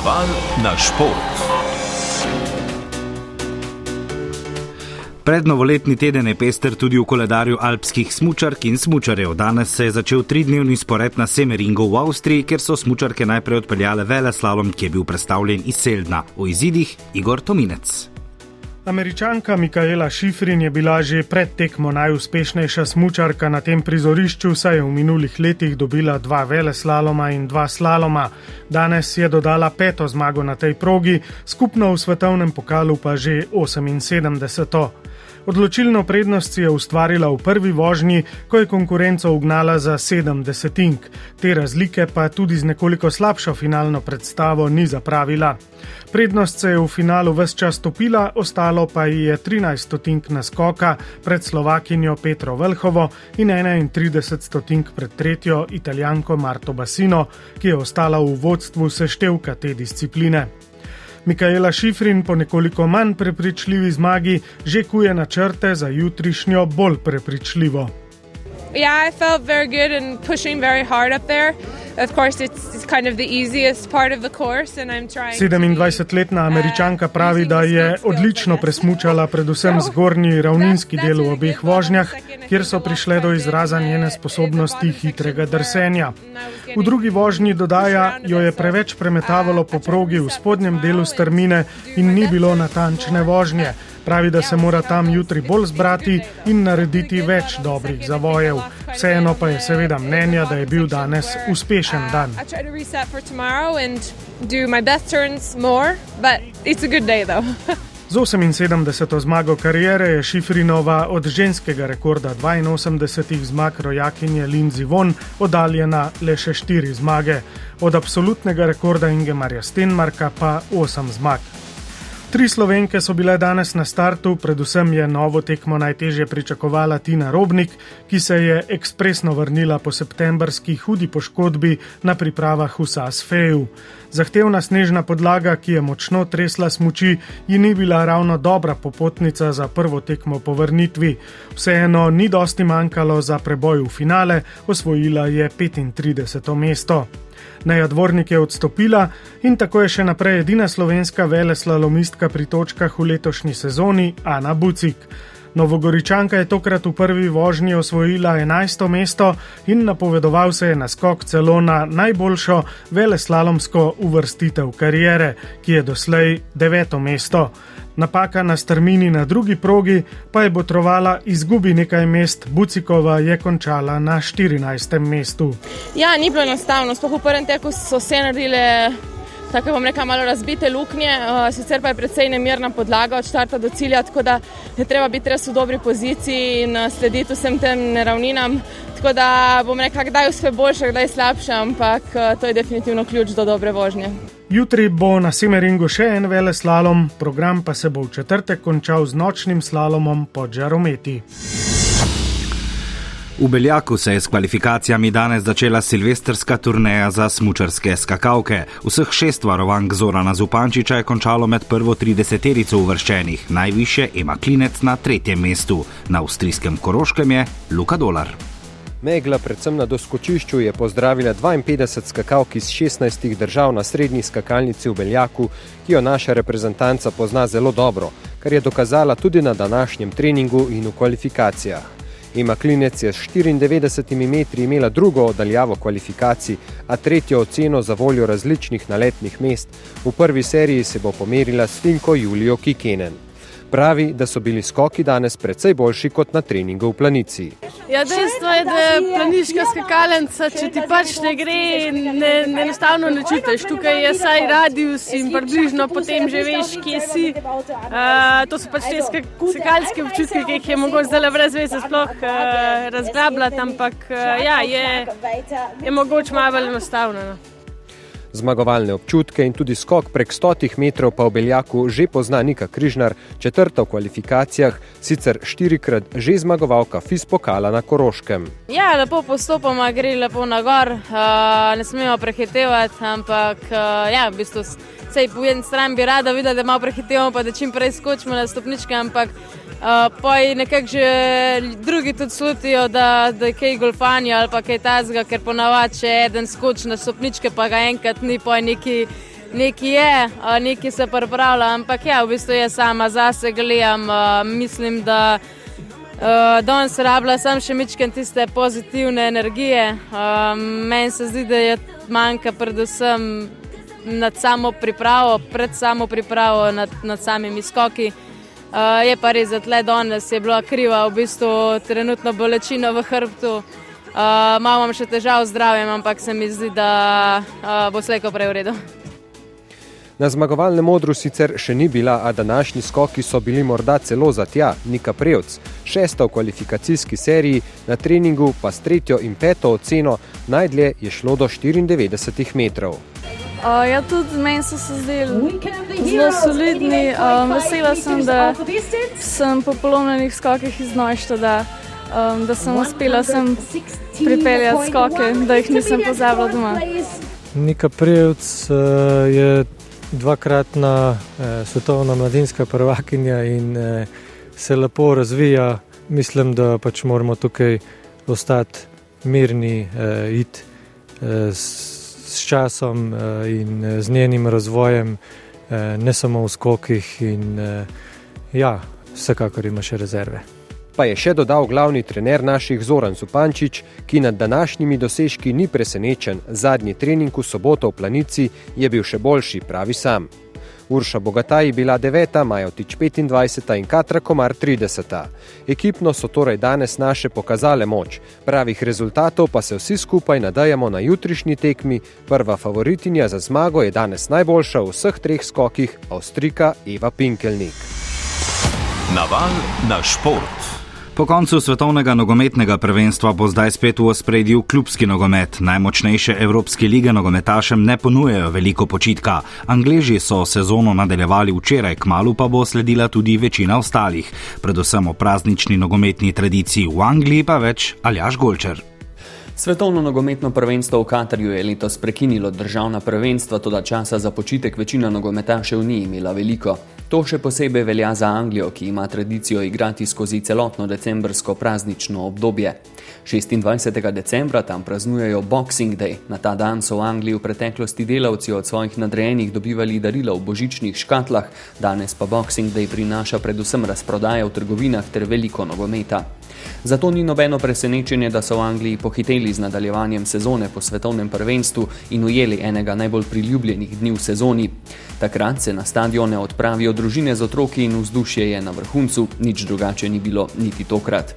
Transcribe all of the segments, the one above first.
Naval na šport. Prednovoletni teden je pester tudi v koledarju alpskih smočark in smočarjev. Danes se je začel tridnevni spored na Semeringu v Avstriji, kjer so smočarke najprej odpeljale vele slalom, ki je bil predstavljen iz Seldna. O izidih Igor Tominec. Američanka Mikaela Šifrin je bila že pred tekmo najuspešnejša smočarka na tem prizorišču, saj je v minulih letih dobila dva vele slaloma in dva slaloma. Danes je dodala peto zmago na tej progi, skupno v svetovnem pokalu pa že 78. Odločilno prednost si je ustvarila v prvi vožnji, ko je konkurenco ugnala za 70 ink. Te razlike pa tudi z nekoliko slabšo finalno predstavo ni zapravila. Prednost se je v finalu vse čas topila, ostalo pa ji je 13 stotink naskoka pred Slovakinjo Petro Velhovo in 31 stotink pred tretjo italijanko Marto Basino, ki je ostala v vodstvu seštevka te discipline. Mikaela Šifrin po nekoliko manj prepričljivi zmagi že kuje načrte za jutrišnjo bolj prepričljivo. Yeah, I felt very good and pushing very hard up there. 27-letna američanka pravi, da je odlično presmučala predvsem zgornji ravninski del v obeh vožnjah, kjer so prišle do izraza njene sposobnosti hitrega drsenja. V drugi vožnji dodaja, jo je preveč premetavalo po progi v spodnjem delu strmine in ni bilo natančne vožnje. Pravi, da se mora tam jutri bolj zbrati in narediti več dobrih zavojev. Vseeno pa je seveda mnenja, da je bil danes uspešen dan. Z 78. zmago karijere je Šifrinova od ženskega rekorda 82 zmag rojakinje Lindsay Von oddaljena le še 4 zmage, od absolutnega rekorda Ingemarja Stenmarka pa 8 zmag. Tri slovenke so bile danes na startu, predvsem je novo tekmo najtežje pričakovala Tina Robnik, ki se je ekspresno vrnila po septembrski hudi poškodbi na pripravah v Sasfeju. Zahtevna snežna podlaga, ki je močno tresla smuči, ji ni bila ravno dobra popotnica za prvo tekmo po vrnitvi. Vseeno ni dosti manjkalo za preboj v finale, osvojila je 35. mesto. Najadvornik je odstopila in tako je še naprej edina slovenska veleslalomistka pri točkah v letošnji sezoni Ana Bucik. Novogoričanka je tokrat v prvi vožnji osvojila 11. mesto in napovedoval se je naskok celo na najboljšo veleslalomsko uvrstitev karijere, ki je doslej 9. mesto. Napaka na strmini na drugi progi pa je botrovala izgubi nekaj mest, Bucikova je končala na 14. mestu. Ja, ni bilo enostavno, sploh v prvem teku so se naredile. Tako bom rekel, malo razbite luknje, uh, sicer pa je precej nemirna podlaga od štarta do cilja, tako da je treba biti res v dobri poziciji in uh, slediti vsem tem neravninam. Tako da bom rekel, kdaj je vse boljše, kdaj je slabše, ampak uh, to je definitivno ključ do dobre vožnje. Jutri bo na Semeringu še en vele slalom, program pa se bo v četrtek končal z nočnim slalomom pod žarometi. V Beljaku se je s kvalifikacijami danes začela silvestrska turneja za smučarske skakavke. Vseh šest varovank Zorana Zupančiča je končalo med prvo 30-terico uvrščenih, najviše ima klinec na tretjem mestu, na avstrijskem Koroškem je Luka Dolar. Megla, predvsem na doskočišču, je pozdravila 52 skakalk iz 16 držav na srednji skakalnici v Beljaku, ki jo naša reprezentanca pozna zelo dobro, kar je dokazala tudi na današnjem treningu in v kvalifikacijah. Ema Klinec je s 94 metri imela drugo oddaljavo kvalifikacij, a tretjo oceno za voljo različnih naletnih mest. V prvi seriji se bo pomerila s Finko Julijo Kikenen. Pravi, da so bili skoki danes precej boljši kot na treningu v planici. Ja, dejstvo je, da je planiška skakalnica, če ti pač ne gre, ne, ne enostavno ne čutiš. Tukaj je saj radius in približno potem že veš, kje si. Uh, to so pač te skakalske občutke, ki jih je mogoče zdaj brez veze sploh uh, razglabljati, ampak uh, ja, je, je mogoče malo enostavno. No. Zmagovalne občutke in tudi skok prek stotih metrov pa v Beljaku že pozna Nika Križnar, četrta v kvalifikacijah, sicer štirikrat že zmagovalka FIS pokala na Koroškem. Ja, lepo postopoma gre lepo na gor, uh, ne smemo prehitevati, ampak uh, ja, v bistvu sej po eni strani bi rada videla, da malo prehitevamo, pa da čim prej skočimo na stopničke, ampak Uh, pa je nekako že drugi tudi slutijo, da, da je kaj golfanja ali pa kaj tasga, ker ponavadi če eden skoči na stopničke, pa ga enkrat ni, pa je neki nekaj je, nekaj se pripravlja, ampak ja, v bistvu jaz sama zase gledam. Mislim, da danes rabila sem še mičken tiste pozitivne energije. Meni se zdi, da je manjka predvsem nad samo pripravo, pred samo pripravo, nad, nad samimi skoki. Uh, je pa res, da tle danes je bila kriva, v bistvu trenutno bolečina v hrbtu. Uh, Imam še težav z zdravjem, ampak se mi zdi, da uh, bo slejko prej v redu. Na zmagovalnem modru sicer še ni bila, a današnji skoki so bili morda celo za tja, Nika Prejc, šesta v kvalifikacijski seriji, na treningu pa s tretjo in peto oceno, najdlje je šlo do 94 metrov. Uh, ja, tudi meni so se zdeli zelo solidni. Um, vesela sem, da sem po polomljenih skokih iz Nojšta, da, um, da sem uspela sem pripeljati skoke, da jih nisem pozabila doma. Nika Prejc uh, je dvakratna eh, svetovna mladinska prvakinja in eh, se lepo razvija. Mislim, da pač moramo tukaj ostati mirni, eh, iti eh, s, s časom eh, in eh, z njenim razvojem, eh, ne samo v skokih. In, ja, vsekakor ima še rezerve pa je še dodal glavni trener naših Zoran Supančič, ki nad današnjimi dosežki ni presenečen. Zadnji trening v soboto v Planici je bil še boljši, pravi sam. Urša Bogataj je bila 9., Majotič 25. in Katra Komar 30. Ekipno so torej danes naše pokazale moč. Pravih rezultatov pa se vsi skupaj nadajamo na jutrišnji tekmi. Prva favoritinja za zmago je danes najboljša v vseh treh skokih, Avstrika Eva Pinkelnik. Naval na šport. Po koncu svetovnega nogometnega prvenstva bo zdaj spet v ospredju klubski nogomet. Najmočnejše evropske lige nogometašem ne ponujejo veliko počitka. Angleži so sezono nadaljevali včeraj, kmalo pa bo sledila tudi večina ostalih. Predvsem o praznični nogometni tradiciji v Angliji pa več Aljaš Golčer. Svetovno nogometno prvenstvo v Katarju je letos prekinilo državna prvenstva, tudi časa za počitek večina nogometašev ni imela veliko. To še posebej velja za Anglijo, ki ima tradicijo igrati skozi celotno decembrsko praznično obdobje. 26. decembra tam praznujejo Boxing Day. Na ta dan so v Angliji v preteklosti delavci od svojih nadrejenih dobivali darila v božičnih škatlah, danes pa Boxing Day prinaša predvsem razprodajo v trgovinah ter veliko nogometa. Zato ni nobeno presenečenje, da so v Angliji pohiteli z nadaljevanjem sezone po svetovnem prvenstvu in ujeli enega najbolj priljubljenih dni v sezoni. Takrat se na stadione odpravijo družine z otroki in vzdušje je na vrhuncu, nič drugače ni bilo niti tokrat.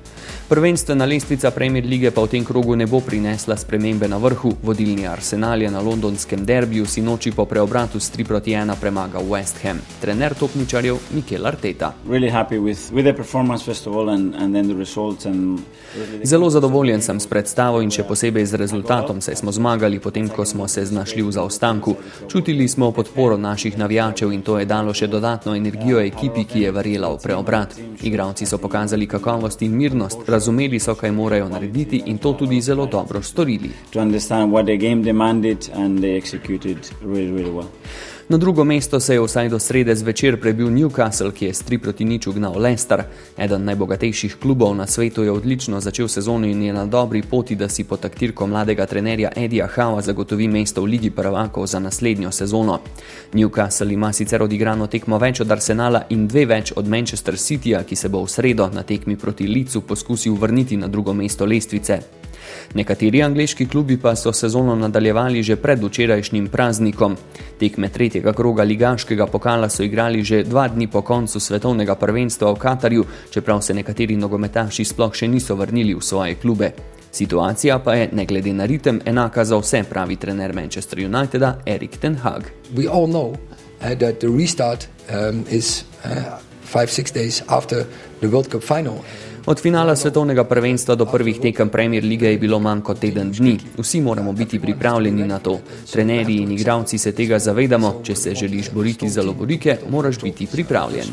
Prvenstvena lestvica Premier lige pa v tem krogu ne bo prinesla spremembe na vrhu. Vodilni Arsenal je na londonskem derbiju sinoči po preobratu s 3 proti 1 premagal West Ham. Trener topničarjev Mikel Arteta. Really Zelo zadovoljen sem s predstavo in še posebej z rezultatom, saj smo zmagali potem, ko smo se znašli v zaostanku. Čutili smo podporo naših navijačev in to je dalo še dodatno energijo ekipi, ki je verjela v preobrat. Igravci so pokazali kakovost in mirnost, razumeli so, kaj morajo narediti in to tudi zelo dobro storili. Na drugo mesto se je vsaj do srede zvečer prebil Newcastle, ki je s 3 proti nič ugnal Leicester. Eden najbogatejših klubov na svetu je odlično začel sezono in je na dobri poti, da si po taktirko mladega trenerja Edija Hava zagotovi mesto v Ligi prvakov za naslednjo sezono. Newcastle ima sicer odigrano tekmo več od Arsenala in dve več od Manchester Cityja, ki se bo v sredo na tekmi proti Licu poskusil vrniti na drugo mesto lestvice. Nekateri angliški klubi pa so sezono nadaljevali že pred včerajšnjim praznikom. Tekme tretjega kroga ligaškega pokala so igrali že dva dni po koncu svetovnega prvenstva v Katarju, čeprav se nekateri nogometaši sploh še niso vrnili v svoje klube. Situacija pa je, ne glede na ritem, enaka za vse, pravi trener Manchester Uniteda Erik Ten Hag. We all know uh, that the restart um, is uh, five, six days after the World Cup final. Od finala svetovnega prvenstva do prvih tekem Premier lige je bilo manj kot teden dni. Vsi moramo biti pripravljeni na to. Trenerji in igravci se tega zavedamo. Če se želiš boriti za lovorike, moraš biti pripravljen.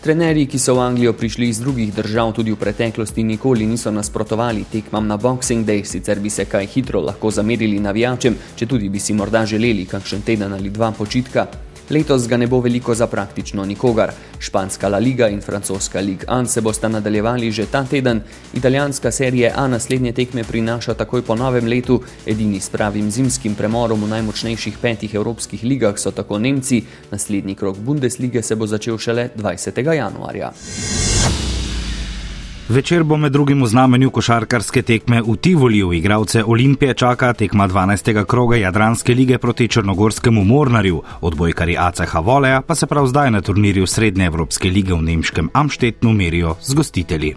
Trenerji, ki so v Anglijo prišli iz drugih držav, tudi v preteklosti nikoli niso nasprotovali tekmam na Boxing Day, sicer bi se kaj hitro lahko zamerili navijačem, če tudi bi si morda želeli kakšen teden ali dva počitka. Letos ga ne bo veliko za praktično nikogar. Španska La Liga in francoska Liga An se bosta nadaljevali že ta teden, italijanska serija A naslednje tekme prinaša takoj po novem letu, edini s pravim zimskim premorom v najmočnejših petih evropskih ligah so tako Nemci, naslednji krok Bundeslige se bo začel šele 20. januarja. Večer bo med drugim v znamenju košarkarske tekme v Tivoliju. Igralce Olimpije čaka tekma 12. kroga Jadranske lige proti Črnogorskemu Mornarju. Odbojkari ACH Voleja pa se prav zdaj na turnirju Srednje Evropske lige v nemškem Amštetnu merijo z gostitelji.